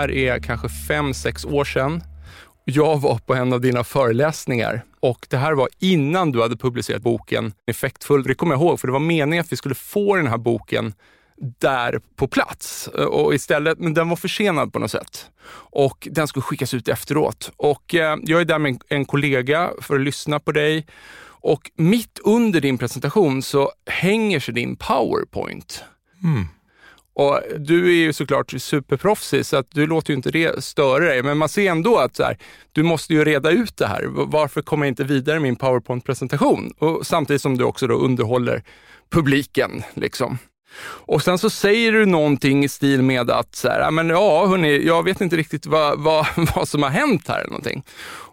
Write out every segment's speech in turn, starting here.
Här är kanske fem, sex år sedan. Jag var på en av dina föreläsningar och det här var innan du hade publicerat boken Effektfull. Det kommer jag ihåg, för det var meningen att vi skulle få den här boken där på plats. Eh, och istället, men den var försenad på något sätt. Och den skulle skickas ut efteråt. Och eh, jag är där med en, en kollega för att lyssna på dig. Och mitt under din presentation så hänger sig din powerpoint. Mm. Och du är ju såklart superproffsig så att du låter ju inte det störa dig. Men man ser ändå att så här, du måste ju reda ut det här. Varför kommer jag inte vidare i min powerpoint-presentation? Och samtidigt som du också då underhåller publiken. Liksom. Och sen så säger du någonting i stil med att, så här, men ja hörni, jag vet inte riktigt vad, vad, vad som har hänt här. Eller någonting.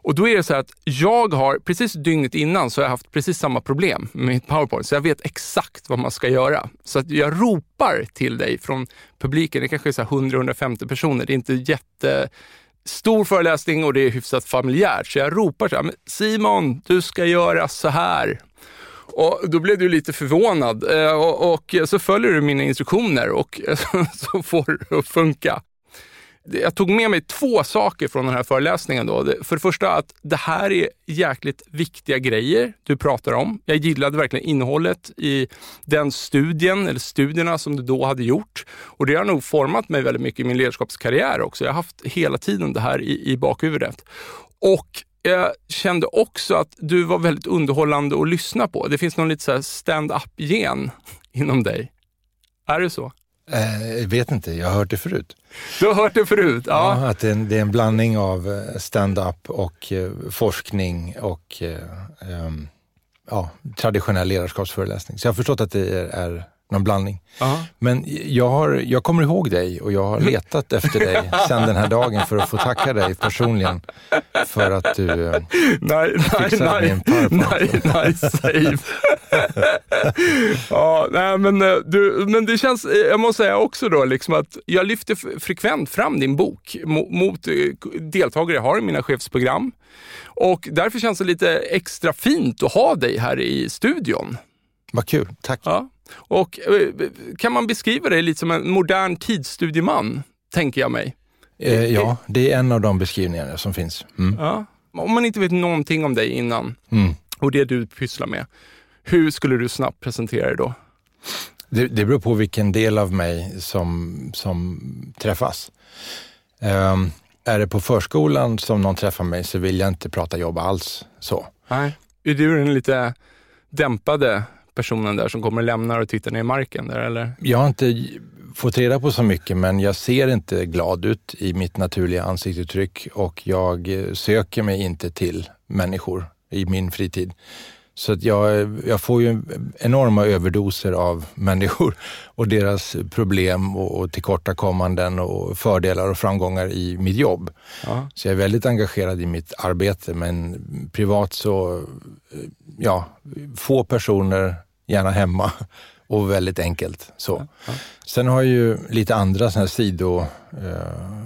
Och då är det så här att jag har, precis dygnet innan, så har jag haft precis samma problem med mitt powerpoint. Så jag vet exakt vad man ska göra. Så att jag ropar till dig från publiken, det kanske är 100-150 personer, det är inte jättestor föreläsning och det är hyfsat familjärt. Så jag ropar så här, Simon, du ska göra så här. Och då blev du lite förvånad eh, och, och så följer du mina instruktioner och så får det att funka. Jag tog med mig två saker från den här föreläsningen. Då. För det första att det här är jäkligt viktiga grejer du pratar om. Jag gillade verkligen innehållet i den studien, eller studierna som du då hade gjort. Och det har nog format mig väldigt mycket i min ledarskapskarriär också. Jag har haft hela tiden det här i, i bakhuvudet. Och jag kände också att du var väldigt underhållande att lyssna på. Det finns någon lite stand-up-gen inom dig. Är det så? Jag eh, vet inte, jag har hört det förut. Du har hört det förut? Ja. ja att det är, en, det är, en, blandning av eh, stand-up och eh, forskning och um, ja, traditionell ledarskapsföreläsning. Så jag har förstått att det är, är någon blandning. Aha. Men jag, har, jag kommer ihåg dig och jag har letat efter dig sedan den här dagen för att få tacka dig personligen för att du eh, nej, fixade nej, min powerpoint. Nej, nej, save. ja, nej, men, eh, du, men det känns, eh, jag måste säga också då, liksom att jag lyfter frekvent fram din bok mot, mot deltagare jag har i mina chefsprogram. Och därför känns det lite extra fint att ha dig här i studion. Vad kul, tack. Ja. Och eh, kan man beskriva dig lite som en modern tidsstudieman, tänker jag mig? Eh, ja, det är en av de beskrivningarna som finns. Mm. Ja. Om man inte vet någonting om dig innan mm. och det du pysslar med, hur skulle du snabbt presentera dig då? Det, det beror på vilken del av mig som, som träffas. Um, är det på förskolan som någon träffar mig så vill jag inte prata jobb alls. så. Nej. Är du den lite dämpade personen där som kommer och lämnar och tittar ner i marken? Där, eller? Jag har inte fått reda på så mycket, men jag ser inte glad ut i mitt naturliga ansiktsuttryck och jag söker mig inte till människor i min fritid. Så att jag, jag får ju enorma överdoser av människor och deras problem och, och tillkortakommanden och fördelar och framgångar i mitt jobb. Ja. Så jag är väldigt engagerad i mitt arbete, men privat så, ja, få personer, gärna hemma och väldigt enkelt. Så. Ja. Sen har jag ju lite andra sådana här sido... Eh,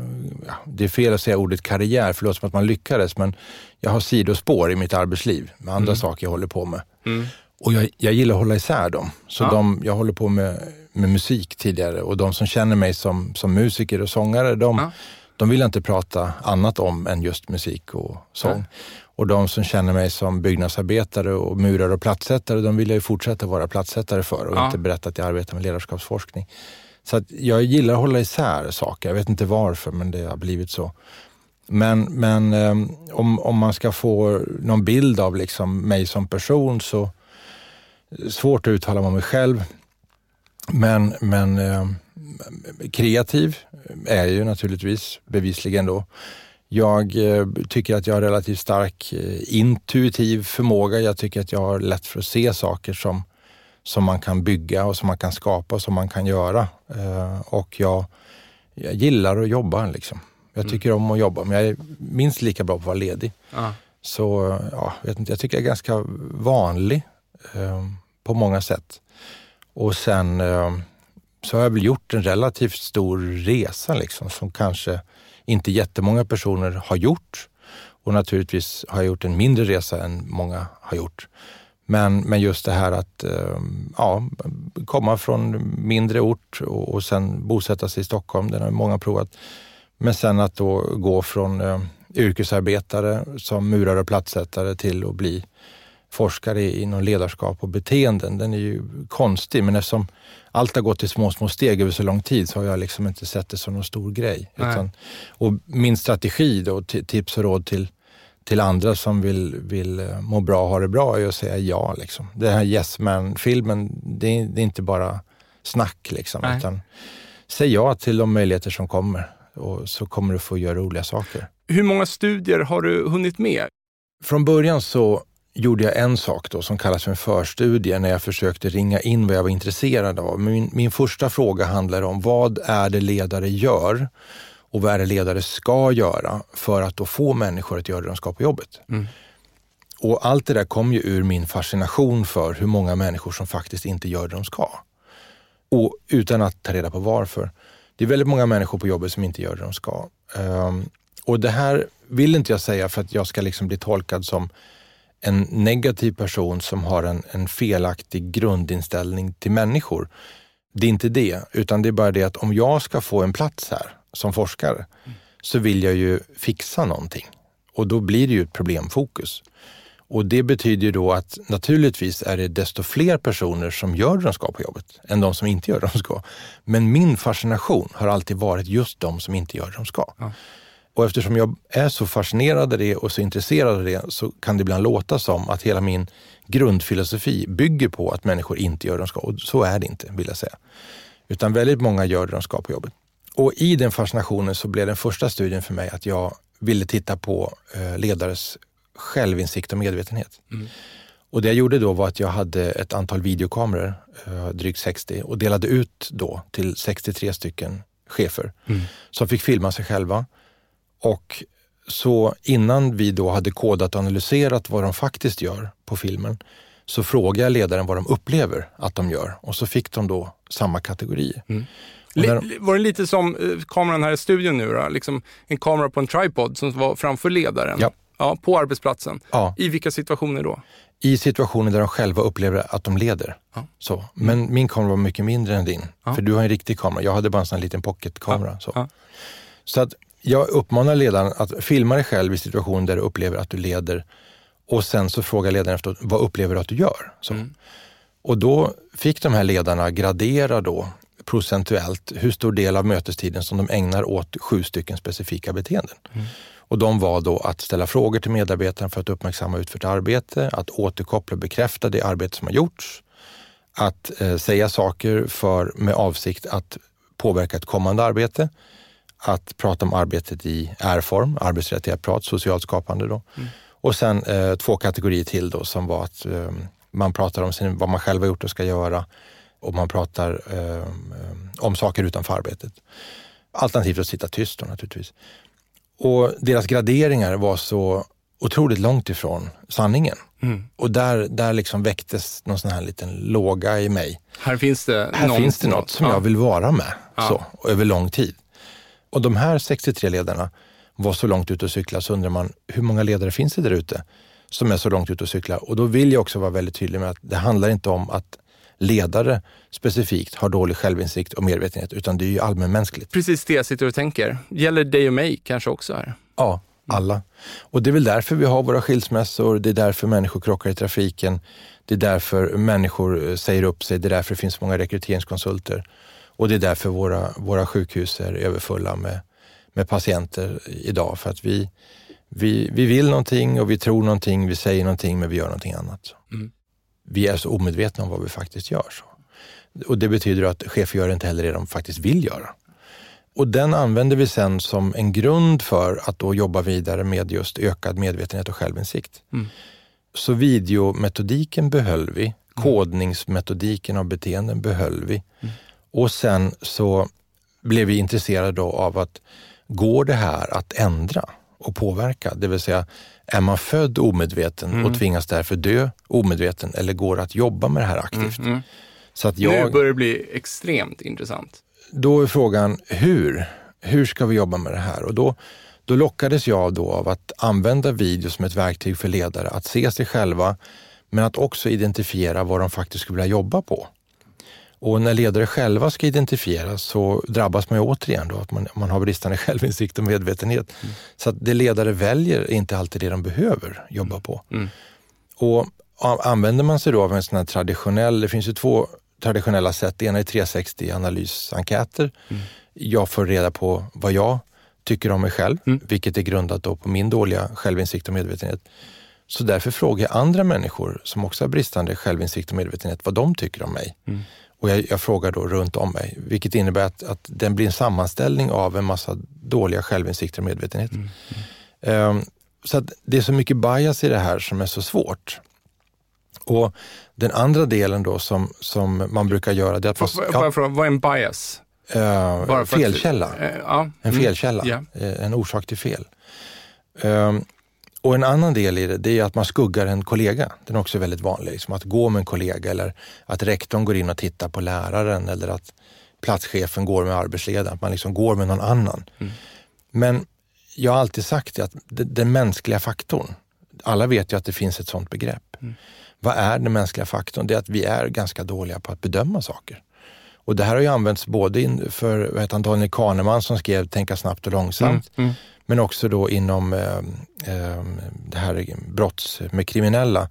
det är fel att säga ordet karriär, för det låter som att man lyckades, men jag har sidospår i mitt arbetsliv med andra mm. saker jag håller på med. Mm. Och jag, jag gillar att hålla isär dem. Så ja. de, jag håller på med, med musik tidigare och de som känner mig som, som musiker och sångare, de, ja. de vill inte prata annat om än just musik och sång. Och de som känner mig som byggnadsarbetare och murare och plattsättare, de vill jag ju fortsätta vara plattsättare för och ja. inte berätta att jag arbetar med ledarskapsforskning. Så jag gillar att hålla isär saker. Jag vet inte varför, men det har blivit så. Men, men um, om, om man ska få någon bild av liksom mig som person så svårt att uttala mig om mig själv. Men, men um, kreativ är jag ju naturligtvis bevisligen då. Jag eh, tycker att jag har relativt stark eh, intuitiv förmåga. Jag tycker att jag har lätt för att se saker som, som man kan bygga och som man kan skapa och som man kan göra. Eh, och jag, jag gillar att jobba. Liksom. Jag mm. tycker mm. om att jobba, men jag är minst lika bra på att vara ledig. Ah. Så ja, vet inte, jag tycker jag är ganska vanlig eh, på många sätt. Och sen eh, så har jag väl gjort en relativt stor resa liksom, som kanske inte jättemånga personer har gjort. Och naturligtvis har jag gjort en mindre resa än många har gjort. Men, men just det här att ehm, ja, komma från mindre ort och, och sen bosätta sig i Stockholm, den har många provat. Men sen att då gå från eh, yrkesarbetare som murare och plattsättare till att bli forskare inom ledarskap och beteenden, den är ju konstig. Men eftersom allt har gått i små, små steg över så lång tid så har jag liksom inte sett det som någon stor grej. Utan, och min strategi då, tips och råd till, till andra som vill, vill eh, må bra och ha det bra är att säga ja. Liksom. Den här Yes Man-filmen, det, det, är inte bara snack. Liksom, utan säg ja till de möjligheter som kommer och så kommer du få göra roliga saker. Hur många studier har du hunnit med? Från början så gjorde jag en sak då som kallas för en förstudie när jag försökte ringa in vad jag var intresserad av. Min, min första fråga handlar om vad är det ledare gör och vad är det ledare ska göra för att då få människor att göra det de ska på jobbet. Mm. Och allt det där kom ju ur min fascination för hur många människor som faktiskt inte gör det de ska. Och utan att ta reda på varför. Det är väldigt många människor på jobbet som inte gör det de ska. Um, och det här vill inte jag säga för att jag ska liksom bli tolkad som en negativ person som har en, en felaktig grundinställning till människor. Det är inte det, utan det är bara det att om jag ska få en plats här som forskare mm. så vill jag ju fixa någonting och då blir det ju ett problemfokus. Och det betyder ju då att naturligtvis är det desto fler personer som gör det de ska på jobbet än de som inte gör det de ska. Men min fascination har alltid varit just de som inte gör det de ska. Ja. Och eftersom jag är så fascinerad av det och så intresserad av det så kan det ibland låta som att hela min grundfilosofi bygger på att människor inte gör det de ska. Och så är det inte, vill jag säga. Utan väldigt många gör det de ska på jobbet. Och i den fascinationen så blev den första studien för mig att jag ville titta på eh, ledares självinsikt och medvetenhet. Mm. Och det jag gjorde då var att jag hade ett antal videokameror, eh, drygt 60, och delade ut då till 63 stycken chefer mm. som fick filma sig själva och så innan vi då hade kodat och analyserat vad de faktiskt gör på filmen så frågade jag ledaren vad de upplever att de gör och så fick de då samma kategori. Mm. De... Var det lite som eh, kameran här i studion nu då? Liksom en kamera på en tripod som var framför ledaren? Ja. ja på arbetsplatsen. Ja. I vilka situationer då? I situationer där de själva upplever att de leder. Ja. Så. Mm. Men min kamera var mycket mindre än din. För du har en riktig kamera. Jag hade bara en sån liten pocketkamera. Så. så att jag uppmanar ledaren att filma dig själv i situationer där du upplever att du leder och sen så frågar ledaren efter vad upplever du att du gör? Mm. Och då fick de här ledarna gradera då procentuellt hur stor del av mötestiden som de ägnar åt sju stycken specifika beteenden. Mm. Och de var då att ställa frågor till medarbetaren för att uppmärksamma utfört arbete, att återkoppla och bekräfta det arbete som har gjorts, att eh, säga saker för, med avsikt att påverka ett kommande arbete, att prata om arbetet i R-form, arbetsrelaterat prat, socialt skapande. Då. Mm. Och sen eh, två kategorier till då som var att eh, man pratar om sin, vad man själv har gjort och ska göra och man pratar eh, om saker utanför arbetet. Alternativt att sitta tyst då naturligtvis. Och deras graderingar var så otroligt långt ifrån sanningen. Mm. Och där, där liksom väcktes någon sån här liten låga i mig. Här finns det, här någon, finns det något som ja. jag vill vara med ja. så, över lång tid. Och de här 63 ledarna var så långt ute och cykla så undrar man hur många ledare finns det där ute som är så långt ute och cyklar? Och då vill jag också vara väldigt tydlig med att det handlar inte om att ledare specifikt har dålig självinsikt och medvetenhet, utan det är ju allmänmänskligt. Precis det jag sitter och tänker. Gäller dig och mig kanske också här? Ja, alla. Och det är väl därför vi har våra skilsmässor, det är därför människor krockar i trafiken, det är därför människor eh, säger upp sig, det är därför det finns många rekryteringskonsulter och det är därför våra, våra sjukhus är överfulla med, med patienter idag. För att vi, vi, vi vill någonting och vi tror någonting, vi säger någonting men vi gör någonting annat. Mm. Vi är så omedvetna om vad vi faktiskt gör. Så. Och det betyder att chefer gör inte heller det de faktiskt vill göra. Och den använder vi sen som en grund för att då jobba vidare med just ökad medvetenhet och självinsikt. Mm. Så videometodiken behöll vi, mm. kodningsmetodiken av beteenden behöll vi. Mm. Och sen så blev vi intresserade av att går det här att ändra och påverka? Det vill säga, är man född omedveten mm. och tvingas därför dö omedveten eller går det att jobba med det här aktivt? Mm. mm. Så att jag, nu börjar det bli extremt intressant då är frågan hur? Hur ska vi jobba med det här? Och då, då lockades jag då av att använda video som ett verktyg för ledare, att se sig själva, men att också identifiera vad de faktiskt skulle vilja jobba på. Och när ledare själva ska identifiera så drabbas man ju återigen då att man, man har bristande självinsikt och medvetenhet. Mm. Så att det ledare väljer är inte alltid det de behöver jobba på. Mm. Och använder man sig då av en sån här traditionell, det finns ju två traditionella sätt. Det ena är 360 analysenkäter. Mm. Jag får reda på vad jag tycker om mig själv, mm. vilket är grundat då på min dåliga självinsikt och medvetenhet. Så därför frågar jag andra människor som också har bristande självinsikt och medvetenhet vad de tycker om mig. Mm. Och jag, jag, frågar då runt om mig, vilket innebär att, att den blir en sammanställning av en massa dåliga självinsikter och medvetenhet. Mm. Um, så att det är så mycket bias i det här som är så svårt. Och den andra delen då som, som man brukar göra, det är att... Fast, ja, vad är en bias? Uh, felkälla. Att, uh, ja. En mm. felkälla, mm. yeah. en orsak till fel. Um, och en annan del i det, det är att man skuggar en kollega. Den är också väldigt vanlig. Liksom att gå med en kollega eller att rektorn går in och tittar på läraren eller att platschefen går med arbetsledaren. Att man liksom går med någon annan. Mm. Men jag har alltid sagt det att den mänskliga faktorn, alla vet ju att det finns ett sånt begrepp. Mm. Vad är den mänskliga faktorn? Det är att vi är ganska dåliga på att bedöma saker. Och det här har ju använts både för vad heter han, Daniel Kahneman som skrev Tänka snabbt och långsamt, mm, mm men också då inom eh, eh, det här brotts med kriminella.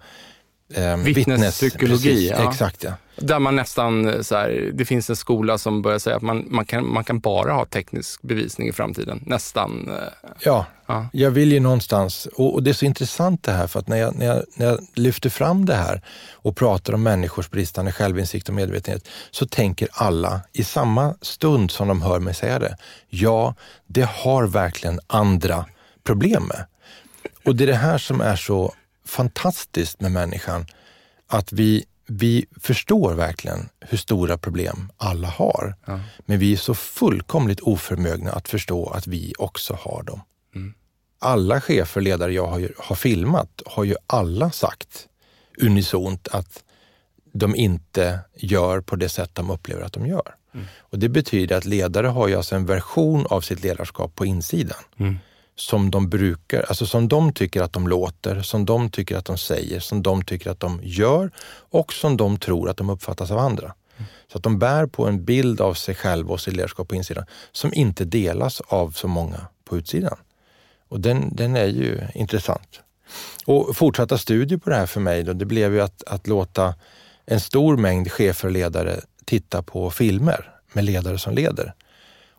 Eh, Vittnespsykologi. Ja. Exakt ja. Där man nästan, eh, så här, det finns en skola som börjar säga att man, man, kan, man kan bara ha teknisk bevisning i framtiden. Nästan. Eh, ja, ja. jag vill ju någonstans, och, och, det är så intressant det här, för att när jag, när, jag, när jag lyfter fram det här och pratar om människors bristande självinsikt och medvetenhet, så tänker alla i samma stund som de hör mig säga det, ja, det har verkligen andra problem med. Och det är det här som är så fantastiskt med människan, att vi vi förstår verkligen hur stora problem alla har. Ja. Men vi är så fullkomligt oförmögna att förstå att vi också har dem. Mm. Alla chefer och ledare jag har, har filmat har ju alla sagt unisont att de inte gör på det sätt de upplever att de gör. Mm. Och Det betyder att ledare har ju alltså en version av sitt ledarskap på insidan. Mm som de brukar, alltså som de tycker att de låter, som de tycker att de säger, som de tycker att de gör och som de tror att de uppfattas av andra. Mm. Så att de bär på en bild av sig själva och sitt ledarskap på insidan som inte delas av så många på utsidan. Och den, den är ju intressant. Och fortsatta studier på det här för mig, då, det blev ju att, att låta en stor mängd chefer och ledare titta på filmer med ledare som leder.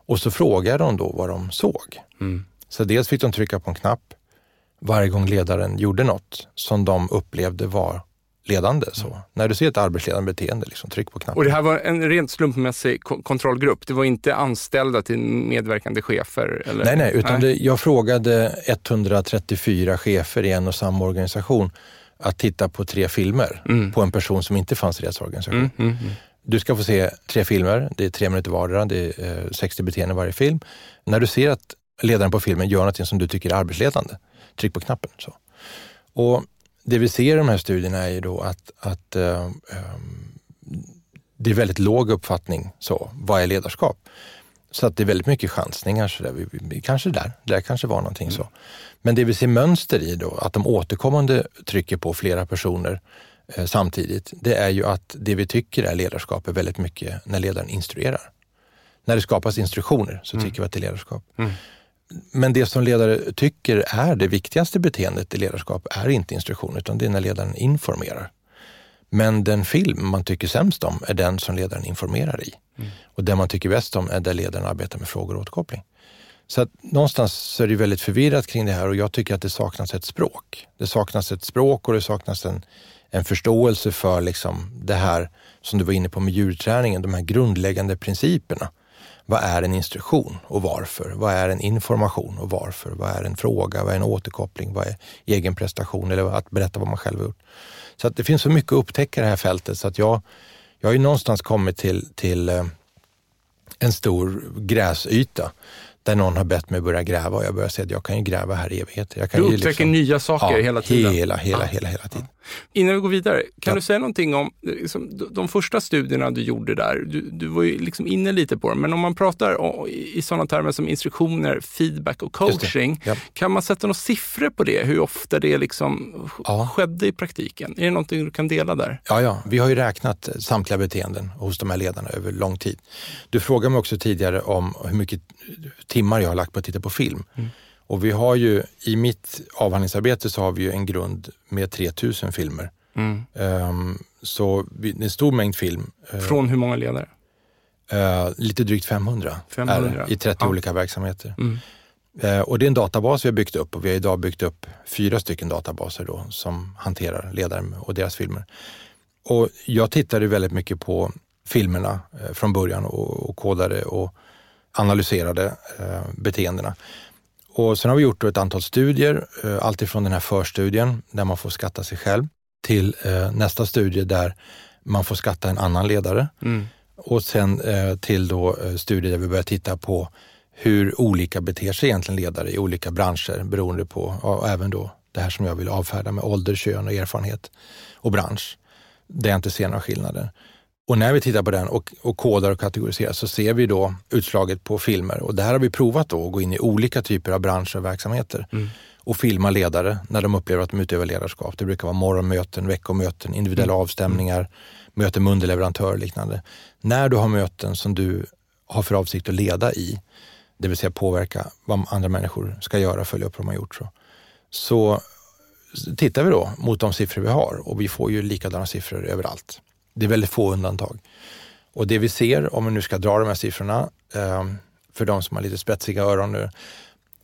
Och så frågade de då vad de såg. Mm. Så dels fick de trycka på en knapp varje gång ledaren gjorde något som de upplevde var ledande. Så. Mm. När du ser ett arbetsledande beteende, liksom, tryck på knappen. Och det här var en rent slumpmässig kontrollgrupp? Det var inte anställda till medverkande chefer? Eller? Nej, nej, utan nej. Det, jag frågade 134 chefer i en och samma organisation att titta på tre filmer mm. på en person som inte fanns i deras organisation. Mm, mm, mm. du ska få se tre filmer, det är tre minuter vardera, det är 60 eh, beteenden varje film. När du ser att ledaren på filmen gör något som du tycker är arbetsledande, tryck på knappen. Så. Och det vi ser i de här studierna är ju då att, att uh, det är väldigt låg uppfattning, så, vad är ledarskap? Så att det är väldigt mycket chansningar. Så där. Vi, vi, kanske där, där kanske var någonting mm. så. Men det vi ser mönster i då, att de återkommande trycker på flera personer eh, samtidigt, det är ju att det vi tycker är ledarskap är väldigt mycket när ledaren instruerar. När det skapas instruktioner så mm. tycker vi att det är ledarskap. Mm. Men det som ledare tycker är det viktigaste beteendet i ledarskap är inte instruktion, utan det är när ledaren informerar. Men den film man tycker sämst om är den som ledaren informerar i. Mm. Och den man tycker bäst om är där ledaren arbetar med frågor och återkoppling. Så att någonstans så är det väldigt förvirrat kring det här och jag tycker att det saknas ett språk. Det saknas ett språk och det saknas en, en förståelse för liksom det här som du var inne på med djurträningen, de här grundläggande principerna. Vad är en instruktion och varför? Vad är en information och varför? Vad är en fråga? Vad är en återkoppling? Vad är egen prestation eller att berätta vad man själv har gjort? Så att det finns så mycket att upptäcka i det här fältet så att jag, jag har ju någonstans kommit till, till eh, en stor gräsyta där någon har bett mig börja gräva och jag börjar säga att jag kan ju gräva här i evigheter. Du upptäcker liksom, nya saker ja, hela tiden? Hela, hela, ja. hela, hela tiden. Innan vi går vidare, kan ja. du säga någonting om liksom, de första studierna du gjorde där? Du, du var ju liksom inne lite på dem, men om man pratar i sådana termer som instruktioner, feedback och coaching, ja. kan man sätta några siffror på det? Hur ofta det liksom ja. skedde i praktiken? Är det någonting du kan dela där? Ja, ja, vi har ju räknat samtliga beteenden hos de här ledarna över lång tid. Du frågade mig också tidigare om hur mycket timmar jag har lagt på att titta på film. Mm. Och vi har ju, i mitt avhandlingsarbete så har vi ju en grund med 3000 filmer. Mm. Um, så vi, en stor mängd film. Uh, Från hur många ledare? Uh, lite drygt 500, 500. i 30 ja. olika verksamheter. Mm. Uh, och det är en databas vi har byggt upp och vi har idag byggt upp fyra stycken databaser då, som hanterar ledare och deras filmer. Och jag tittade väldigt mycket på filmerna från början och, och kodade och analyserade beteendena. Och sen har vi gjort ett antal studier, eh, alltifrån den här förstudien där man får skatta sig själv till eh, nästa studie där man får skatta en annan ledare. Mm. Och sen eh, till då studier där vi börjar titta på hur olika beter sig egentligen ledare i olika branscher beroende på, och även då det här som jag vill avfärda med ålder, kön och erfarenhet och bransch. Där jag inte ser några skillnader. Och när vi tittar på den och, och kodar och kategoriserar så ser vi då utslaget på filmer. Och det här har vi provat då, att gå in i olika typer av branscher och verksamheter mm. och filma ledare när de upplever att de utövar ledarskap. Det brukar vara morgonmöten, veckomöten, individuella mm. avstämningar, möten med underleverantörer och liknande. När du har möten som du har för avsikt att leda i, det vill säga påverka vad andra människor ska göra, följa upp vad de har gjort. Så, så tittar vi då mot de siffror vi har och vi får ju likadana siffror överallt. Det är väldigt få undantag. Och det vi ser, om vi nu ska dra de här siffrorna, eh, för de som har lite spetsiga öron nu,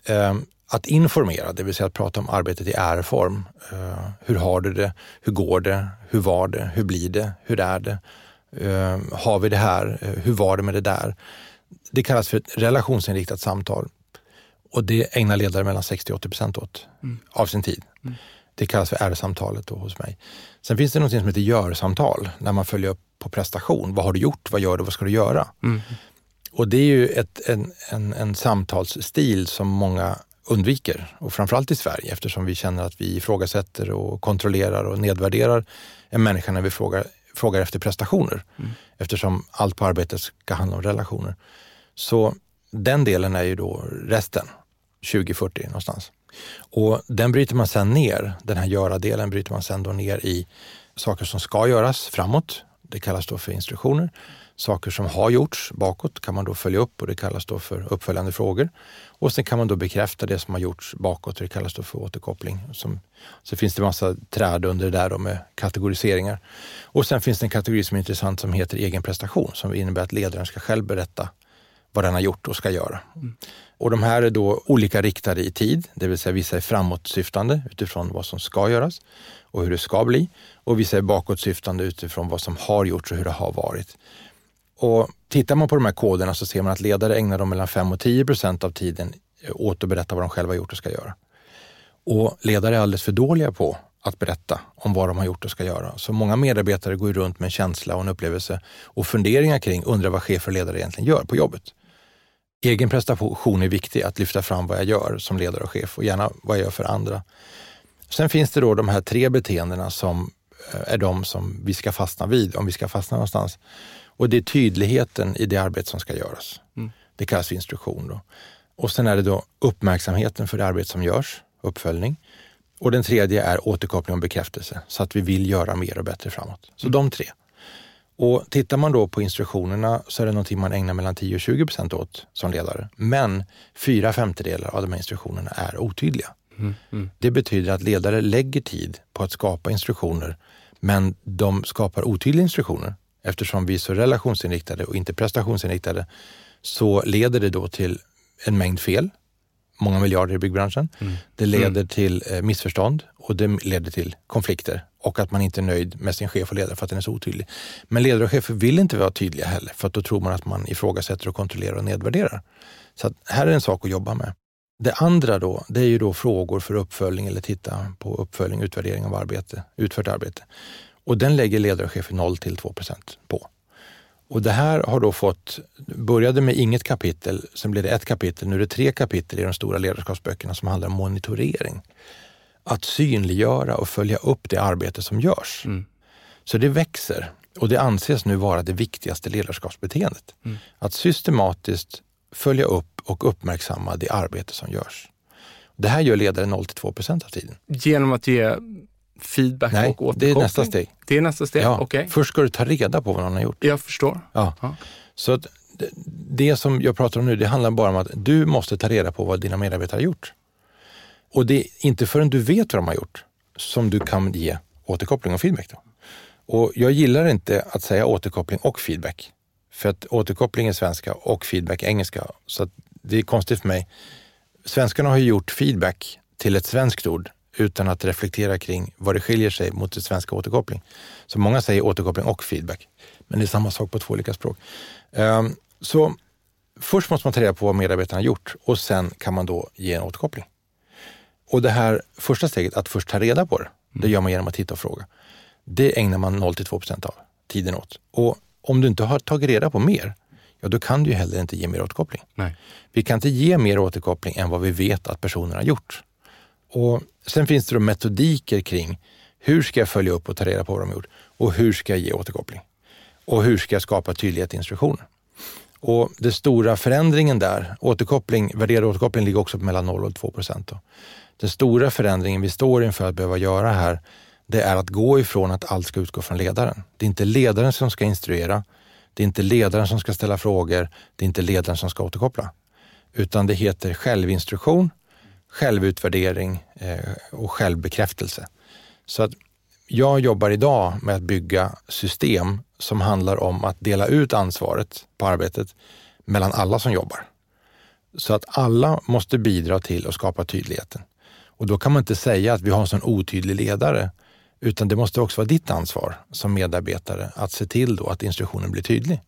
eh, att informera, det vill säga att prata om arbetet i är-form. Eh, hur har du det? Hur går det? Hur var det? Hur blir det? Hur är det? Eh, har vi det här? Eh, hur var det med det där? Det kallas för ett relationsinriktat samtal. Och det ägnar ledare mellan 60 80 procent åt mm. av sin tid. Mm. Det kallas för R-samtalet hos mig. Sen finns det något som heter gör-samtal, när man följer upp på prestation. Vad har du gjort? Vad gör du? Vad ska du göra? Mm. Och det är ju ett, en, en, en samtalsstil som många undviker och framförallt i Sverige eftersom vi känner att vi ifrågasätter och kontrollerar och nedvärderar en människa när vi frågar, frågar efter prestationer. Mm. Eftersom allt på arbetet ska handla om relationer. Så den delen är ju då resten, 2040 någonstans. Och den bryter man sen ner, den här göra-delen bryter man sen då ner i saker som ska göras framåt. Det kallas då för instruktioner. Saker som har gjorts bakåt kan man då följa upp och det kallas då för uppföljande frågor. Och sen kan man då bekräfta det som har gjorts bakåt och det kallas då för återkoppling. Som, så finns det massa träd under det där då med kategoriseringar. Och sen finns det en kategori som är intressant som heter egen prestation som innebär att ledaren ska själv berätta vad den har gjort och ska göra. Mm. Och de här är då olika riktade i tid, det vill säga vissa är framåtsyftande utifrån vad som ska göras och hur det ska bli. Och vissa är bakåtsyftande utifrån vad som har gjorts och hur det har varit. Och tittar man på de här koderna så ser man att ledare ägnar dem mellan 5 och 10 procent av tiden åt att berätta vad de själva har gjort och ska göra. Och ledare är alldeles för dåliga på att berätta om vad de har gjort och ska göra. Så många medarbetare går runt med en känsla och en upplevelse och funderingar kring, undrar vad chefer och ledare egentligen gör på jobbet. Egen prestation är viktig, att lyfta fram vad jag gör som ledare och chef och gärna vad jag gör för andra. Sen finns det då de här tre beteendena som eh, är de som vi ska fastna vid om vi ska fastna någonstans. Och det är tydligheten i det arbete som ska göras. Mm. Det kallas för instruktion. Då. Och sen är det då uppmärksamheten för det arbete som görs, uppföljning. Och den tredje är återkoppling och bekräftelse, så att vi vill göra mer och bättre framåt. Så mm. de tre. Och tittar man då på instruktionerna så är det någonting man ägnar mellan 10 och 20 procent åt som ledare. Men fyra femtedelar av de här instruktionerna är otydliga. Mm, mm. Det betyder att ledare lägger tid på att skapa instruktioner, men de skapar otydliga instruktioner. Eftersom vi är så relationsinriktade och inte prestationsinriktade så leder det då till en mängd fel, många miljarder i byggbranschen. Mm. Det leder mm. till eh, missförstånd och det leder till konflikter och att man inte är nöjd med sin chef och ledare för att den är så otydlig. Men ledare och chefer vill inte vara tydliga heller för då tror man att man ifrågasätter och kontrollerar och nedvärderar. Så här är en sak att jobba med. Det andra då, det är ju då frågor för uppföljning eller titta på uppföljning, utvärdering av arbete, utfört arbete. Och den lägger ledare och chefer 0 till 2 procent på. Och det här har då fått, började med inget kapitel, sen blev det ett kapitel, nu är det tre kapitel i de stora ledarskapsböckerna som handlar om monitorering. Att synliggöra och följa upp det arbete som görs. Mm. Så det växer och det anses nu vara det viktigaste ledarskapsbeteendet. Mm. Att systematiskt följa upp och uppmärksamma det arbete som görs. Det här gör ledare 0 till 2 procent av tiden. Genom att ge feedback Nej, och återkoppling? det är nästa steg. Det är nästa steg, ja, okay. Först ska du ta reda på vad någon har gjort. Jag förstår. Ja. ja. Så att det som jag pratar om nu, det handlar bara om att du måste ta reda på vad dina medarbetare har gjort. Och det är inte förrän du vet vad de har gjort som du kan ge återkoppling och feedback. Då. Och jag gillar inte att säga återkoppling och feedback. För att återkoppling är svenska och feedback är engelska. Så det är konstigt för mig. Svenskarna har ju gjort feedback till ett svenskt ord utan att reflektera kring vad det skiljer sig mot det svenska återkoppling. Så många säger återkoppling och feedback, men det är samma sak på två olika språk. Um, så först måste man ta reda på vad medarbetarna har gjort och sen kan man då ge en återkoppling. Och det här första steget, att först ta reda på det, det mm. gör man genom att titta och fråga. Det ägnar man 0 2 procent av tiden åt. Och om du inte har tagit reda på mer, ja då kan du ju heller inte ge mer återkoppling. Nej. Vi kan inte ge mer återkoppling än vad vi vet att personen har gjort. Och Sen finns det då metodiker kring hur ska jag följa upp och ta reda på vad de har gjort och hur ska jag ge återkoppling? Och hur ska jag skapa tydlighet i instruktioner? Och den stora förändringen där, återkoppling, värderad återkoppling ligger också på mellan 0 och 2 procent. Den stora förändringen vi står inför att behöva göra här, det är att gå ifrån att allt ska utgå från ledaren. Det är inte ledaren som ska instruera, det är inte ledaren som ska ställa frågor, det är inte ledaren som ska återkoppla. Utan det heter självinstruktion självutvärdering eh, och självbekräftelse. Så att jag jobbar idag med att bygga system som handlar om att dela ut ansvaret på arbetet mellan alla som jobbar. Så att alla måste bidra till att skapa tydligheten. Och då kan man inte säga att vi har en sån otydlig ledare, utan det måste också vara ditt ansvar som medarbetare att se till då att instruktionen blir tydlig.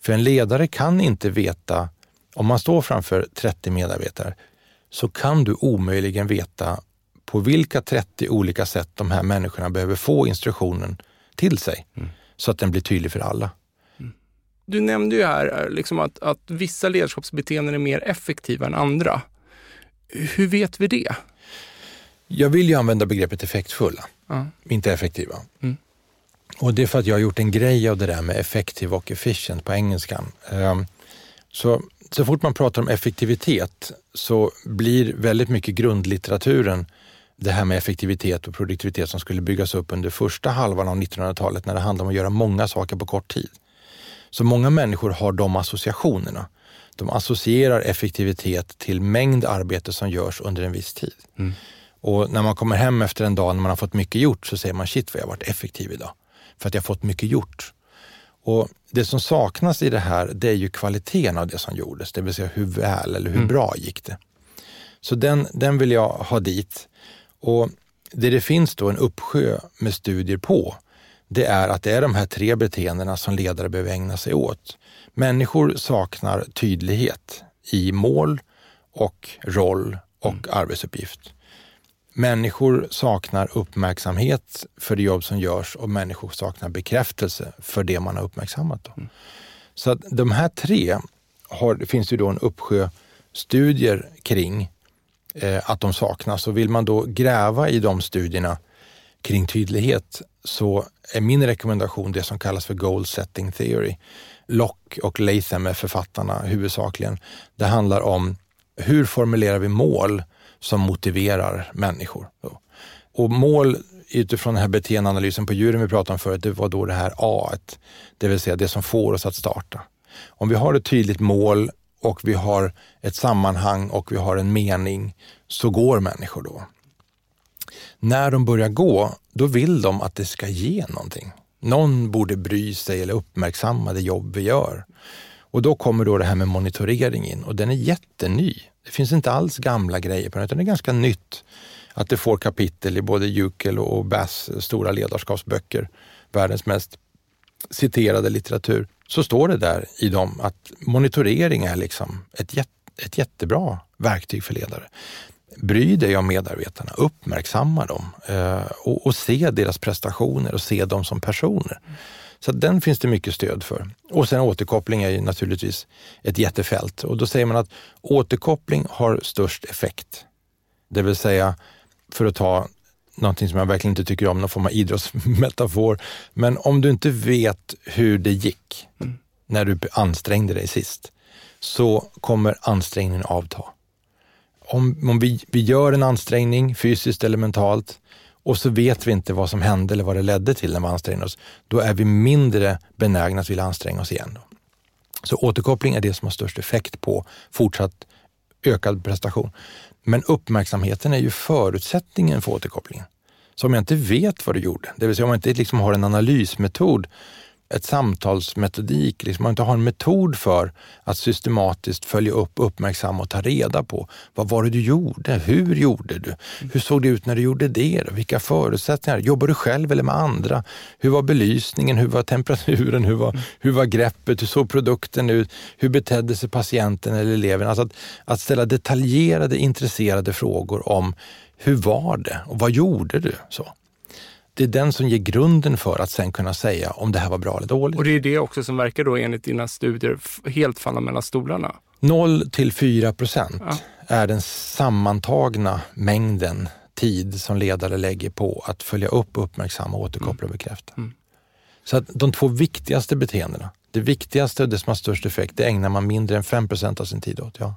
För en ledare kan inte veta, om man står framför 30 medarbetare, så kan du omöjligen veta på vilka 30 olika sätt de här människorna behöver få instruktionen till sig mm. så att den blir tydlig för alla. Mm. Du nämnde ju här eh, liksom att, att vissa ledarskapsbeteenden är mer effektiva än andra. Hur vet vi det? Jag vill ju använda begreppet effektfulla, mm. inte effektiva. Mm. Och det är för att jag har gjort en grej av det där med effektiv och efficient på engelskan. Um, så så fort man pratar om effektivitet så blir väldigt mycket grundlitteraturen det här med effektivitet och produktivitet som skulle byggas upp under första halvan av 1900-talet när det handlar om att göra många saker på kort tid. Så många människor har de associationerna. De associerar effektivitet till mängd arbete som görs under en viss tid. Mm. Och när man kommer hem efter en dag när man har fått mycket gjort så säger man shit vad jag har varit effektiv idag. För att jag har fått mycket gjort. Och Det som saknas i det här, det är ju kvaliteten av det som gjordes, det vill säga hur väl eller hur mm. bra gick det. Så den, den vill jag ha dit. Och Det det finns då en uppsjö med studier på, det är att det är de här tre beteendena som ledare behöver ägna sig åt. Människor saknar tydlighet i mål och roll och mm. arbetsuppgift. Människor saknar uppmärksamhet för det jobb som görs och människor saknar bekräftelse för det man har uppmärksammat. Mm. Så att de här tre har, det finns ju då en uppsjö studier kring eh, att de saknas. Och vill man då gräva i de studierna kring tydlighet så är min rekommendation det som kallas för goal setting theory. Locke och Latham är författarna huvudsakligen. Det handlar om hur formulerar vi mål som motiverar människor? Och mål utifrån den här beteendeanalysen på djuren vi pratade om förut, det var då det här A, det vill säga det som får oss att starta. Om vi har ett tydligt mål och vi har ett sammanhang och vi har en mening så går människor då. När de börjar gå, då vill de att det ska ge någonting. Någon borde bry sig eller uppmärksamma det jobb vi gör. Och då kommer då det här med monitorering in och den är jätteny. Det finns inte alls gamla grejer på den utan det är ganska nytt. Att det får kapitel i både Jukel och Bass stora ledarskapsböcker, världens mest citerade litteratur, så står det där i dem att monitorering är liksom ett, ett jättebra verktyg för ledare. Bry dig om medarbetarna, uppmärksamma dem eh, och, och, se deras prestationer och se dem som personer. Så den finns det mycket stöd för. Och sen återkoppling är ju naturligtvis ett jättefält och då säger man att återkoppling har störst effekt. Det vill säga, för att ta någonting som jag verkligen inte tycker om, någon form av idrottsmetafor. Men om du inte vet hur det gick mm. när du ansträngde dig sist, så kommer ansträngningen avta. Om, om vi, vi gör en ansträngning fysiskt eller mentalt och så vet vi inte vad som hände eller vad det ledde till när vi ansträngde oss, då är vi mindre benägna att vilja anstränga oss igen. Då. Så återkoppling är det som har störst effekt på fortsatt ökad prestation. Men uppmärksamheten är ju förutsättningen för återkopplingen. Så om jag inte vet vad du gjorde, det vill säga om jag inte liksom har en analysmetod, ett samtalsmetodik, liksom man inte har en metod för att systematiskt följa upp, uppmärksamma och ta reda på vad var det du gjorde? Hur gjorde du? Hur såg det ut när du gjorde det? Vilka förutsättningar? Jobbar du själv eller med andra? Hur var belysningen? Hur var temperaturen? Hur var, hur var greppet? Hur såg produkten ut? Hur betedde sig patienten eller eleven? Alltså att, att ställa detaljerade, intresserade frågor om hur var det och vad gjorde du? Så det är den som ger grunden för att sen kunna säga om det här var bra eller dåligt. Och det är det också som verkar då enligt dina studier helt falla mellan stolarna? 0 till 4 procent ja. är den sammantagna mängden tid som ledare lägger på att följa upp, uppmärksamma, återkoppla och bekräfta. Mm. Så att de två viktigaste beteendena, det viktigaste och det som har störst effekt, det ägnar man mindre än 5 procent av sin tid åt. Ja.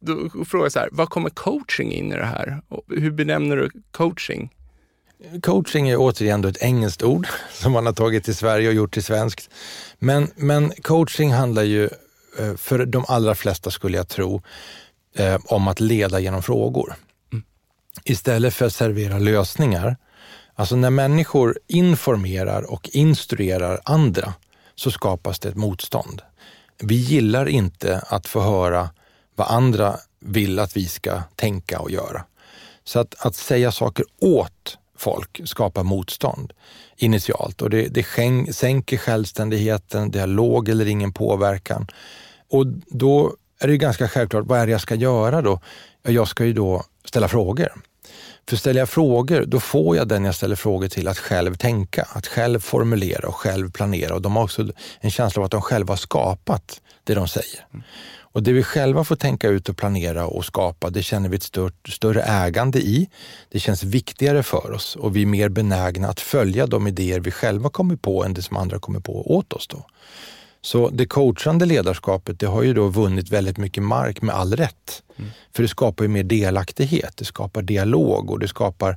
Då frågar jag så här, vad kommer coaching in i det här? Hur benämner du coaching? Coaching är återigen ett engelskt ord som man har tagit till Sverige och gjort till svenskt. Men, men coaching handlar ju eh, för de allra flesta, skulle jag tro, eh, om att leda genom frågor. Mm. Istället för att servera lösningar. Alltså när människor informerar och instruerar andra så skapas det ett motstånd. Vi gillar inte att få höra vad andra vill att vi ska tänka och göra. Så att, att säga saker åt folk skapar motstånd initialt och det, det sänker självständigheten, det har låg eller ingen påverkan. Och då är det ganska självklart, vad är det jag ska göra då? Jag ska ju då ställa frågor. För ställer jag frågor, då får jag den jag ställer frågor till att själv tänka, att själv formulera och själv planera. Och de har också en känsla av att de själva har skapat det de säger. Och det vi själva får tänka ut och planera och skapa, det känner vi ett stört, större ägande i. Det känns viktigare för oss och vi är mer benägna att följa de idéer vi själva kommer på än det som andra kommer på åt oss. Då. Så det coachande ledarskapet det har ju då vunnit väldigt mycket mark med all rätt. Mm. För det skapar ju mer delaktighet, det skapar dialog och det skapar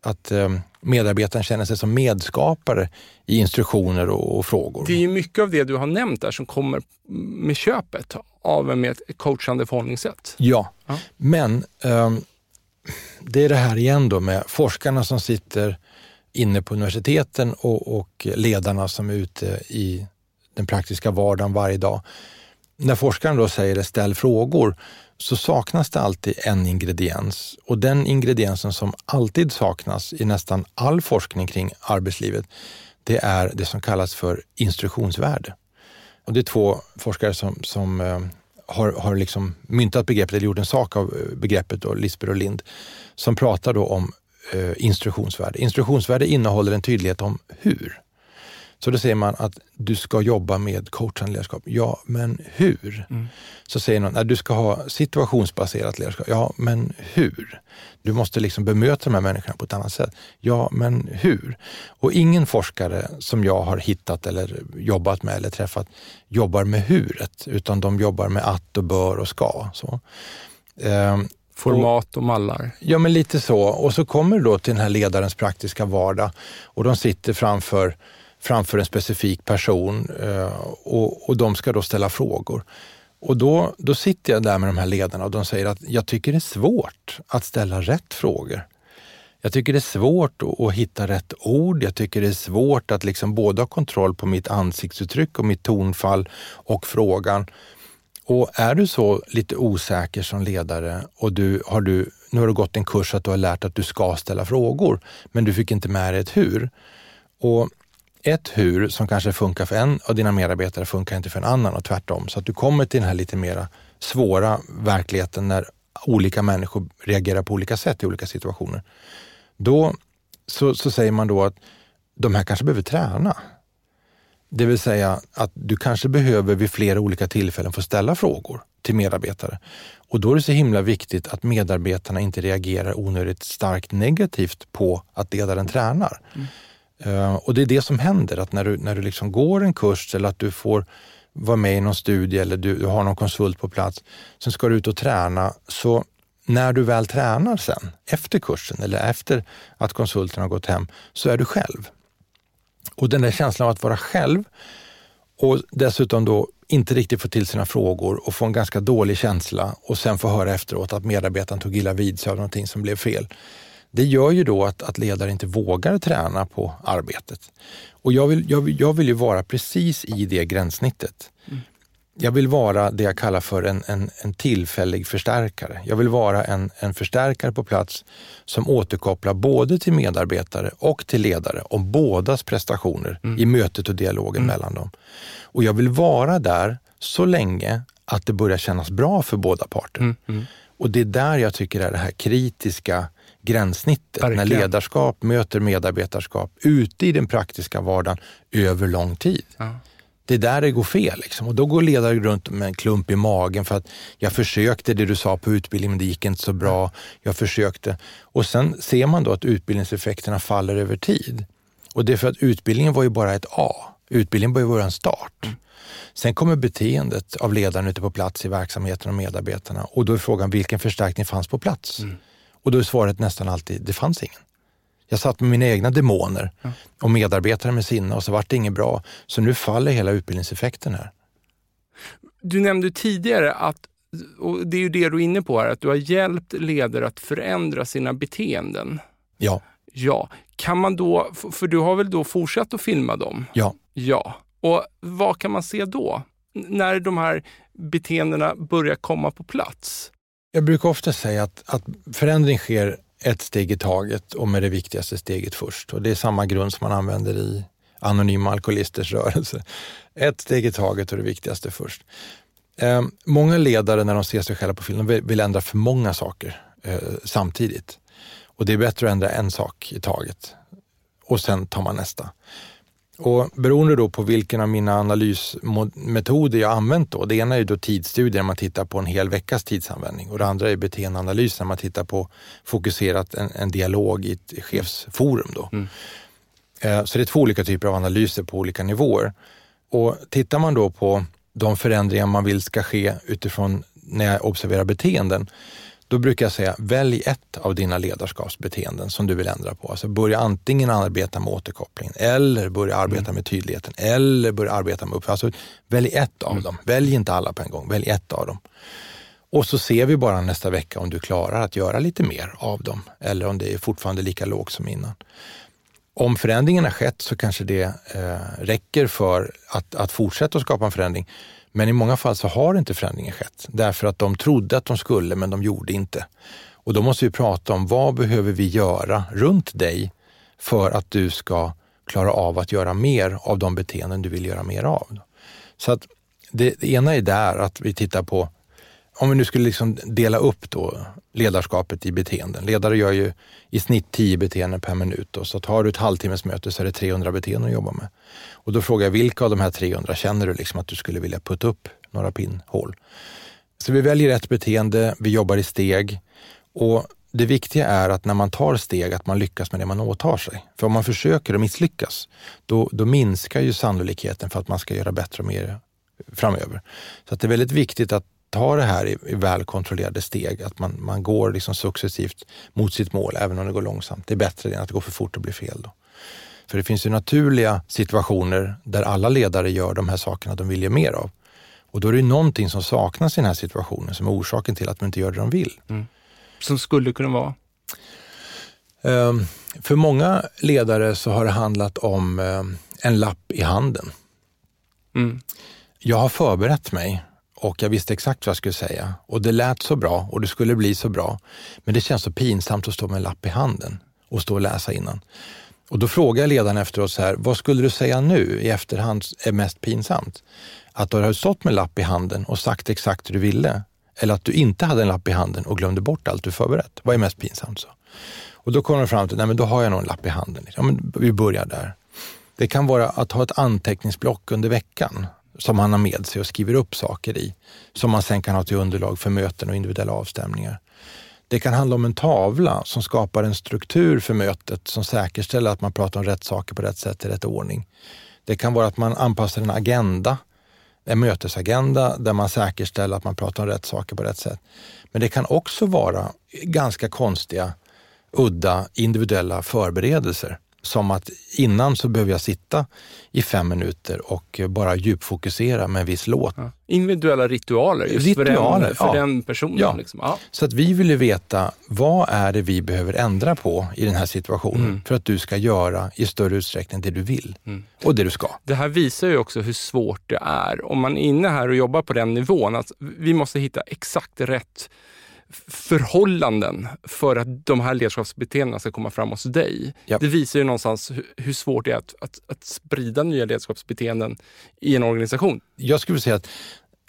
att eh, medarbetaren känner sig som medskapare i instruktioner och, och, frågor. Det är ju mycket av det du har nämnt där som kommer med köpet av en med ett coachande förhållningssätt. Ja, ja. men eh, det är det här igen då med forskarna som sitter inne på universiteten och, och ledarna som är ute i den praktiska vardagen varje dag. När forskaren då säger det, ställ frågor, så saknas det alltid en ingrediens och den ingrediensen som alltid saknas i nästan all forskning kring arbetslivet, det är det som kallas för instruktionsvärde. Och det är två forskare som, som eh, har, har liksom myntat begreppet, eller gjort en sak av eh, begreppet, då, Lisper och Lind, som pratar då om eh, instruktionsvärde. Instruktionsvärde innehåller en tydlighet om hur. Så då säger man att du ska jobba med coachande ledarskap. Ja, men hur? Mm. Så säger någon att du ska ha situationsbaserat ledarskap. Ja, men hur? Du måste liksom bemöta de här människorna på ett annat sätt. Ja, men hur? Och ingen forskare som jag har hittat eller jobbat med eller träffat jobbar med huret, utan de jobbar med att och bör och ska. Så. Ehm, Format och mallar? Ja, men lite så. Och så kommer du då till den här ledarens praktiska vardag och de sitter framför, framför en specifik person eh, och, och de ska då ställa frågor. Och då, då sitter jag där med de här ledarna och de säger att jag tycker det är svårt att ställa rätt frågor. Jag tycker det är svårt att, att hitta rätt ord. Jag tycker det är svårt att liksom både ha kontroll på mitt ansiktsuttryck och mitt tonfall och frågan. Och är du så lite osäker som ledare och du, har du, nu har du gått en kurs att du har lärt att du ska ställa frågor, men du fick inte med dig ett hur. Och ett hur som kanske funkar för en av dina medarbetare funkar inte för en annan och tvärtom. Så att du kommer till den här lite mera svåra verkligheten när olika människor reagerar på olika sätt i olika situationer. Då så, så säger man då att de här kanske behöver träna. Det vill säga att du kanske behöver vid flera olika tillfällen få ställa frågor till medarbetare. Och då är det så himla viktigt att medarbetarna inte reagerar onödigt starkt negativt på att ledaren tränar. Mm. Eh, och det är det som händer, att när du, när du liksom går en kurs eller att du får vara med i någon studie eller du, du har någon konsult på plats, sen ska du ut och träna. Så när du väl tränar sen, efter kursen eller efter att konsulten har gått hem, så är du själv. Och den där känslan av att vara själv och dessutom då inte riktigt få till sina frågor och få en ganska dålig känsla och sen få höra efteråt att medarbetaren tog illa vid sig av någonting som blev fel. Det gör ju då att, att ledare inte vågar träna på arbetet. Och jag vill, jag, jag vill ju vara precis i det gränssnittet. Mm. Jag vill vara det jag kallar för en, en, en tillfällig förstärkare. Jag vill vara en, en förstärkare på plats som återkopplar både till medarbetare och till ledare om bådas prestationer mm. i mötet och dialogen mm. mellan dem. Och jag vill vara där så länge att det börjar kännas bra för båda parter. Mm. mm. Och det är där jag tycker är det här kritiska gränssnittet, Verkligen. när ledarskap möter medarbetarskap ute i den praktiska vardagen över lång tid. Ja det är där det går fel. Liksom. Och då går ledare runt med en klump i magen för att jag försökte det du sa på utbildningen, men det gick inte så bra. Jag försökte. Och sen ser man då att utbildningseffekterna faller över tid. Och det är för att utbildningen var ju bara ett A. Utbildningen var ju bara en start. Mm. Sen kommer beteendet av ledaren ute på plats i verksamheten och medarbetarna och då är frågan vilken förstärkning fanns på plats? Mm. Och då är svaret nästan alltid, det fanns ingen. Jag satt med mina egna demoner och medarbetare med sina och så vart det inget bra. Så nu faller hela utbildningseffekten här. Du nämnde tidigare att, och det är ju det du är inne på här, att du har hjälpt ledare att förändra sina beteenden. Ja. Ja. Kan man då, för du har väl då fortsatt att filma dem? Ja. Ja. Och vad kan man se då? När de här beteendena börjar komma på plats? Jag brukar ofta säga att, att förändring sker ett steg i taget och med det viktigaste steget först. Och det är samma grund som man använder i Anonyma Alkoholisters rörelse. Ett steg i taget och det viktigaste först. Eh, många ledare när de ser sig själva på film vill, vill ändra för många saker eh, samtidigt. Och det är bättre att ändra en sak i taget och sen tar man nästa. Och beroende då på vilken av mina analysmetoder jag använt då, det ena är då tidsstudier, man tittar på en hel veckas tidsanvändning och det andra är beteendeanalys när man tittar på fokuserat en, en dialog i ett chefsforum. Då. Mm. Eh, så det är två olika typer av analyser på olika nivåer. Och tittar man då på de förändringar man vill ska ske utifrån när jag observerar beteenden, då brukar jag säga, välj ett av dina ledarskapsbeteenden som du vill ändra på. Alltså börja antingen arbeta med återkopplingen eller börja arbeta mm. med tydligheten eller börja arbeta med upp. Alltså, välj ett av mm. dem. Välj inte alla på en gång, välj ett av dem. Och så ser vi bara nästa vecka om du klarar att göra lite mer av dem eller om det är fortfarande lika lågt som innan. Om förändringen har skett så kanske det eh, räcker för att, att fortsätta att skapa en förändring. Men i många fall så har inte förändringen skett därför att de trodde att de skulle men de gjorde inte. Och då måste vi prata om vad behöver vi göra runt dig för att du ska klara av att göra mer av de beteenden du vill göra mer av. Så att det, det ena är där att vi tittar på om vi nu skulle liksom dela upp då ledarskapet i beteenden. Ledare gör ju i snitt 10 beteenden per minut. Då, så tar du ett halvtimmesmöte så är det 300 beteenden att jobba med. Och då frågar jag, vilka av de här 300 känner du liksom att du skulle vilja putta upp några pinnhål? Så vi väljer rätt beteende, vi jobbar i steg och det viktiga är att när man tar steg, att man lyckas med det man åtar sig. För om man försöker och misslyckas, då, då minskar ju sannolikheten för att man ska göra bättre och mer framöver. Så att det är väldigt viktigt att ta det här i, i välkontrollerade steg, att man, man går liksom successivt mot sitt mål, även om det går långsamt. Det är bättre än att det går för fort och blir fel. Då. För det finns ju naturliga situationer där alla ledare gör de här sakerna de vill ge mer av. Och då är det någonting som saknas i den här situationen som är orsaken till att de inte gör det de vill. Mm. Som skulle kunna vara? Um, för många ledare så har det handlat om um, en lapp i handen. Mm. Jag har förberett mig och jag visste exakt vad jag skulle säga och det lät så bra och det skulle bli så bra. Men det känns så pinsamt att stå med en lapp i handen och stå och läsa innan. Och då frågar ledaren efteråt oss här, vad skulle du säga nu i efterhand är mest pinsamt? Att du har stått med en lapp i handen och sagt exakt hur du ville eller att du inte hade en lapp i handen och glömde bort allt du förberett. Vad är mest pinsamt? så? Och då kommer de fram till, nej men då har jag nog en lapp i handen. Ja, men vi börjar där. Det kan vara att ha ett anteckningsblock under veckan som han har med sig och skriver upp saker i, som man sen kan ha till underlag för möten och individuella avstämningar. Det kan handla om en tavla som skapar en struktur för mötet som säkerställer att man pratar om rätt saker på rätt sätt i rätt ordning. Det kan vara att man anpassar en agenda, en mötesagenda där man säkerställer att man pratar om rätt saker på rätt sätt. Men det kan också vara ganska konstiga, udda, individuella förberedelser som att innan så behöver jag sitta i fem minuter och bara djupfokusera med en viss låt. Ja. Individuella ritualer just ritualer, för, den, för ja. den personen. Ja. Liksom. ja. Så att vi vill ju veta vad är det vi behöver ändra på i den här situationen mm. för att du ska göra i större utsträckning det du vill mm. och det du ska. Det här visar ju också hur svårt det är. Om man är inne här och jobbar på den nivån, att vi måste hitta exakt rätt förhållanden för att de här ledarskapsbeteendena ska komma fram hos dig. Yep. Det visar ju någonstans hur, hur svårt det är att, att, att, sprida nya ledarskapsbeteenden i en organisation. Jag skulle säga att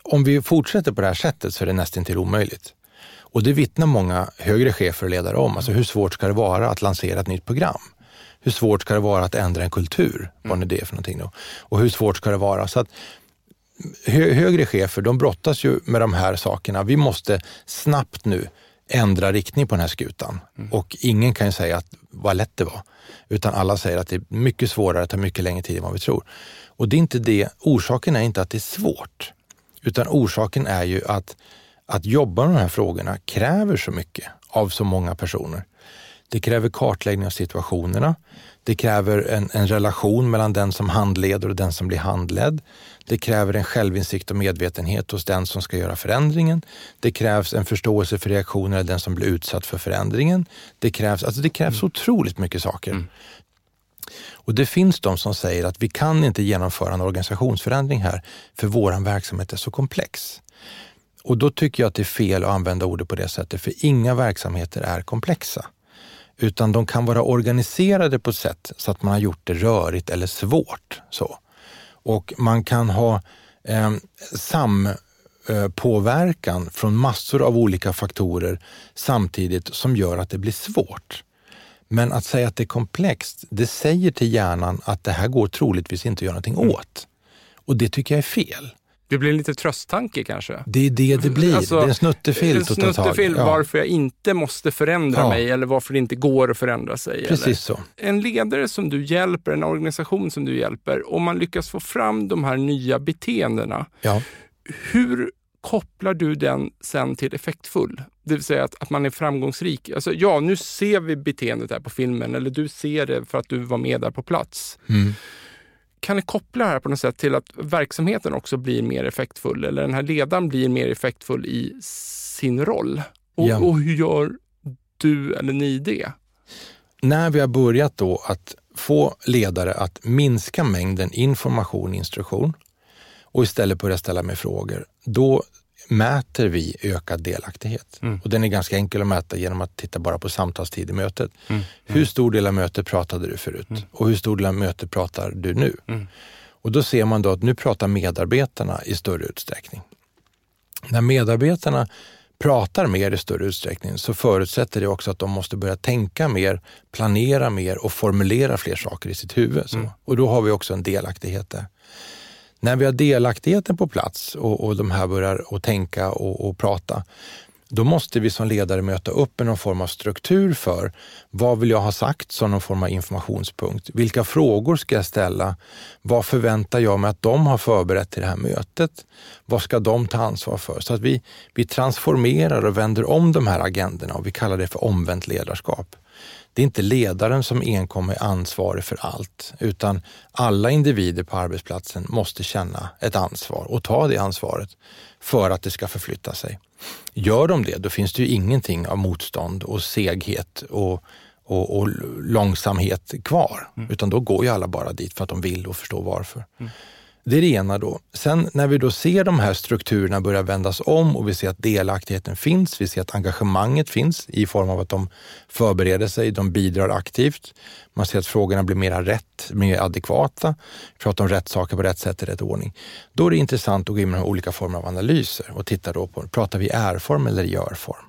om vi fortsätter på det här sättet så är det nästan till omöjligt. Och det vittnar många högre chefer och ledare om. Alltså hur svårt ska det vara att lansera ett nytt program? Hur svårt ska det vara att ändra en kultur? Vad är det för någonting då? Och hur svårt ska det vara? Så att högre chefer, de brottas ju med de här sakerna. Vi måste snabbt nu ändra riktning på den här skutan. Mm. Och ingen kan ju säga att vad lätt det var. Utan alla säger att det är mycket svårare, tar mycket längre tid än vad vi tror. Och det är inte det, orsaken är inte att det är svårt. Utan orsaken är ju att, att jobba med de här frågorna kräver så mycket av så många personer. Det kräver kartläggning av situationerna. Det kräver en, en relation mellan den som handleder och den som blir handledd. Det kräver en självinsikt och medvetenhet hos den som ska göra förändringen. Det krävs en förståelse för reaktioner av den som blir utsatt för förändringen. Det krävs, alltså det krävs mm. otroligt mycket saker. Mm. Och det finns de som säger att vi kan inte genomföra en organisationsförändring här för vår verksamhet är så komplex. Och då tycker jag att det är fel att använda ordet på det sättet, för inga verksamheter är komplexa utan de kan vara organiserade på ett sätt så att man har gjort det rörigt eller svårt. Så. Och man kan ha eh, sampåverkan från massor av olika faktorer samtidigt som gör att det blir svårt. Men att säga att det är komplext, det säger till hjärnan att det här går troligtvis inte att göra någonting mm. åt. Och det tycker jag är fel. Det blir en liten trösttanke kanske? Det är det det blir. Alltså, det är en snuttefilt ta tag ja. varför jag inte måste förändra ja. mig eller varför det inte går att förändra sig. Precis eller. så. En ledare som du hjälper, en organisation som du hjälper, om man lyckas få fram de här nya beteendena, ja. hur kopplar du den sen till effektfull? Det vill säga att, att man är framgångsrik. Alltså, ja, nu ser vi beteendet här på filmen eller du ser det för att du var med där på plats. Mm kan ni koppla det här på något sätt till att verksamheten också blir mer effektfull eller den här ledaren blir mer effektfull i sin roll? Och, ja. och hur gör du eller ni det? När vi har börjat då att få ledare att minska mängden information och instruktion och istället börja ställa mig frågor, då mäter vi ökad delaktighet. Mm. Och den är ganska enkel att mäta genom att titta bara på samtalstid i mötet. Mm. Mm. Hur stor del av mötet pratade du förut mm. och hur stor del av mötet pratar du nu? Mm. Och då ser man då att nu pratar medarbetarna i större utsträckning. När medarbetarna pratar mer i större utsträckning så förutsätter det också att de måste börja tänka mer, planera mer och formulera fler saker i sitt huvud. Mm. Och då har vi också en delaktighet där. När vi har delaktigheten på plats och, och de här börjar att tänka och, och prata, då måste vi som ledare möta upp med någon form av struktur för vad vill jag ha sagt som någon form av informationspunkt? Vilka frågor ska jag ställa? Vad förväntar jag mig att de har förberett till det här mötet? Vad ska de ta ansvar för? Så att vi, vi transformerar och vänder om de här agendorna och vi kallar det för omvänt ledarskap. Det är inte ledaren som enkom är ansvarig för allt, utan alla individer på arbetsplatsen måste känna ett ansvar och ta det ansvaret för att det ska förflytta sig. Gör de det, då finns det ju ingenting av motstånd och seghet och, och, och långsamhet kvar, mm. utan då går ju alla bara dit för att de vill och förstår varför. Mm. Det är det ena då. Sen när vi då ser de här strukturerna börja vändas om och vi ser att delaktigheten finns, vi ser att engagemanget finns i form av att de förbereder sig, de bidrar aktivt. Man ser att frågorna blir mer rätt, mer adekvata. Vi pratar om rätt saker på rätt sätt i rätt ordning. Då är det intressant att gå in med olika former av analyser och titta då på, pratar vi är-form eller gör-form?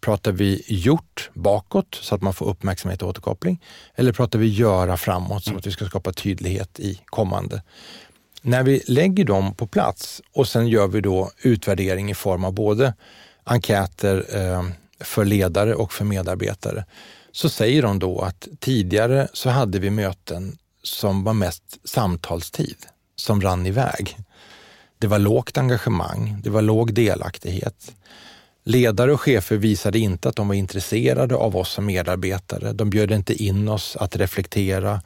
Pratar vi gjort bakåt så att man får uppmärksamhet och återkoppling? Eller pratar vi göra framåt så att vi ska skapa tydlighet i kommande? När vi lägger dem på plats och sen gör vi då utvärdering i form av både enkäter eh, för ledare och för medarbetare, så säger de då att tidigare så hade vi möten som var mest samtalstid, som rann iväg. Det var lågt engagemang, det var låg delaktighet. Ledare och chefer visade inte att de var intresserade av oss som medarbetare. De bjöd inte in oss att reflektera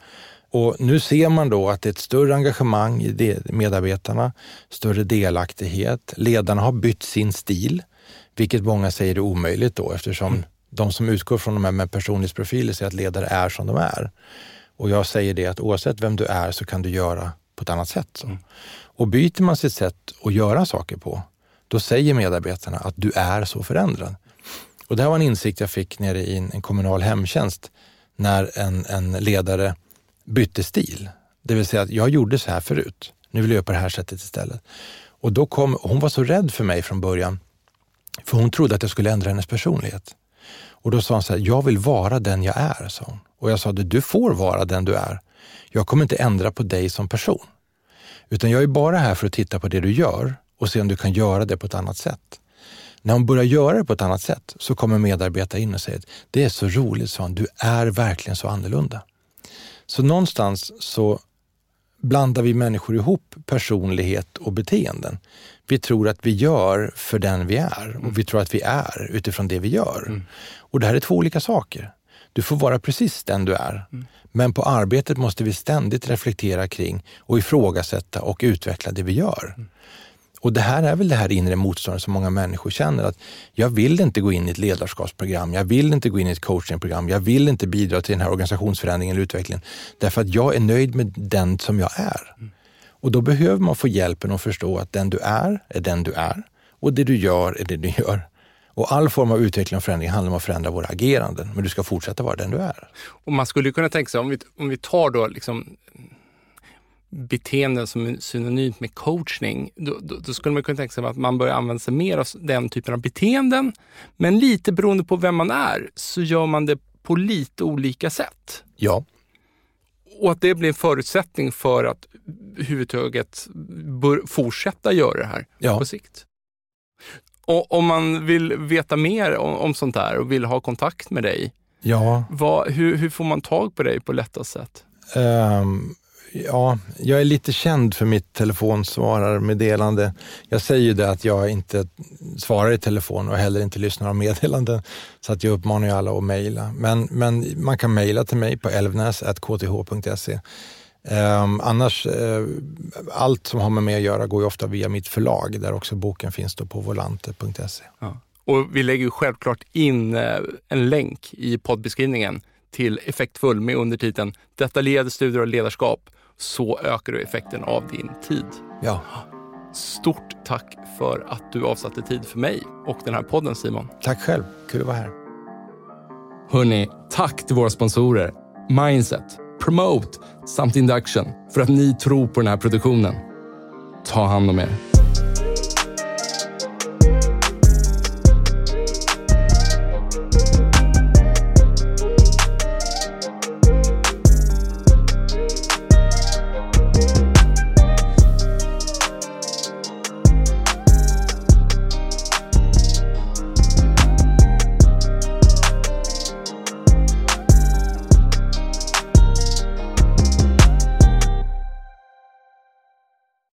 och nu ser man då att det är ett större engagemang i medarbetarna, större delaktighet. Ledarna har bytt sin stil, vilket många säger är omöjligt då eftersom mm. de som utgår från de här med personlighetsprofiler säger att ledare är som de är. Och jag säger det att oavsett vem du är så kan du göra på ett annat sätt. Mm. Och byter man sitt sätt att göra saker på, då säger medarbetarna att du är så förändrad. Och det här var en insikt jag fick nere i en, kommunal hemtjänst när en, en ledare bytte stil. Det vill säga att jag gjorde så här förut. Nu vill jag göra på det här sättet istället. Och då kom, hon var så rädd för mig från början, för hon trodde att jag skulle ändra hennes personlighet. Och då sa hon så här, jag vill vara den jag är, sa hon. Och jag sa, du får vara den du är. Jag kommer inte ändra på dig som person. Utan jag är bara här för att titta på det du gör och se om du kan göra det på ett annat sätt. När hon börjar göra det på ett annat sätt så kommer medarbetare in och säger, det är så roligt, sa hon, du är verkligen så annorlunda. Så någonstans så blandar vi människor ihop personlighet och beteenden. Vi tror att vi gör för den vi är och vi tror att vi är utifrån det vi gör. Mm. Och det här är två olika saker. Du får vara precis den du är. Mm. Men på arbetet måste vi ständigt reflektera kring och ifrågasätta och utveckla det vi gör. Mm. Och det här är väl det här inre motståndet som många människor känner att jag vill inte gå in i ett ledarskapsprogram, jag vill inte gå in i ett coachingprogram, jag vill inte bidra till den här organisationsförändringen eller utvecklingen därför att jag är nöjd med den som jag är. Och då behöver man få hjälpen att förstå att den du är, är den du är och det du gör är det du gör. Och all form av utveckling och förändring handlar om att förändra våra ageranden, men du ska fortsätta vara den du är. Och man skulle kunna tänka sig, om vi, om vi tar då liksom beteenden som är synonymt med coachning, då, då, då, skulle man kunna tänka sig att man börjar använda sig mer av den typen av beteenden. Men lite beroende på vem man är så gör man det på lite olika sätt. Ja. Och att det blir en förutsättning för att huvudtaget bör fortsätta göra det här ja. på sikt. Och om man vill veta mer om, om sånt här och vill ha kontakt med dig, ja. vad, hur, hur får man tag på dig på lättast sätt? Um, Ja, jag är lite känd för mitt telefonsvararmeddelande. Jag säger ju det att jag inte svarar i telefon och heller inte lyssnar på meddelanden, så att jag uppmanar ju alla att mejla. Men, men man kan mejla till mig på elvnäs.kth.se. Um, ehm, annars, uh, allt som har med mig att göra går ju ofta via mitt förlag, där också boken finns då på volante.se. Ja. Och vi lägger ju självklart in uh, en länk i poddbeskrivningen till Effektfull med undertiteln Detaljerade studier och ledarskap så ökar du effekten av din tid. Ja. Stort tack för att du avsatte tid för mig och den här podden Simon. Tack själv, kul att vara här. Hörni, tack till våra sponsorer Mindset, Promote samt Induction för att ni tror på den här produktionen. Ta hand om er.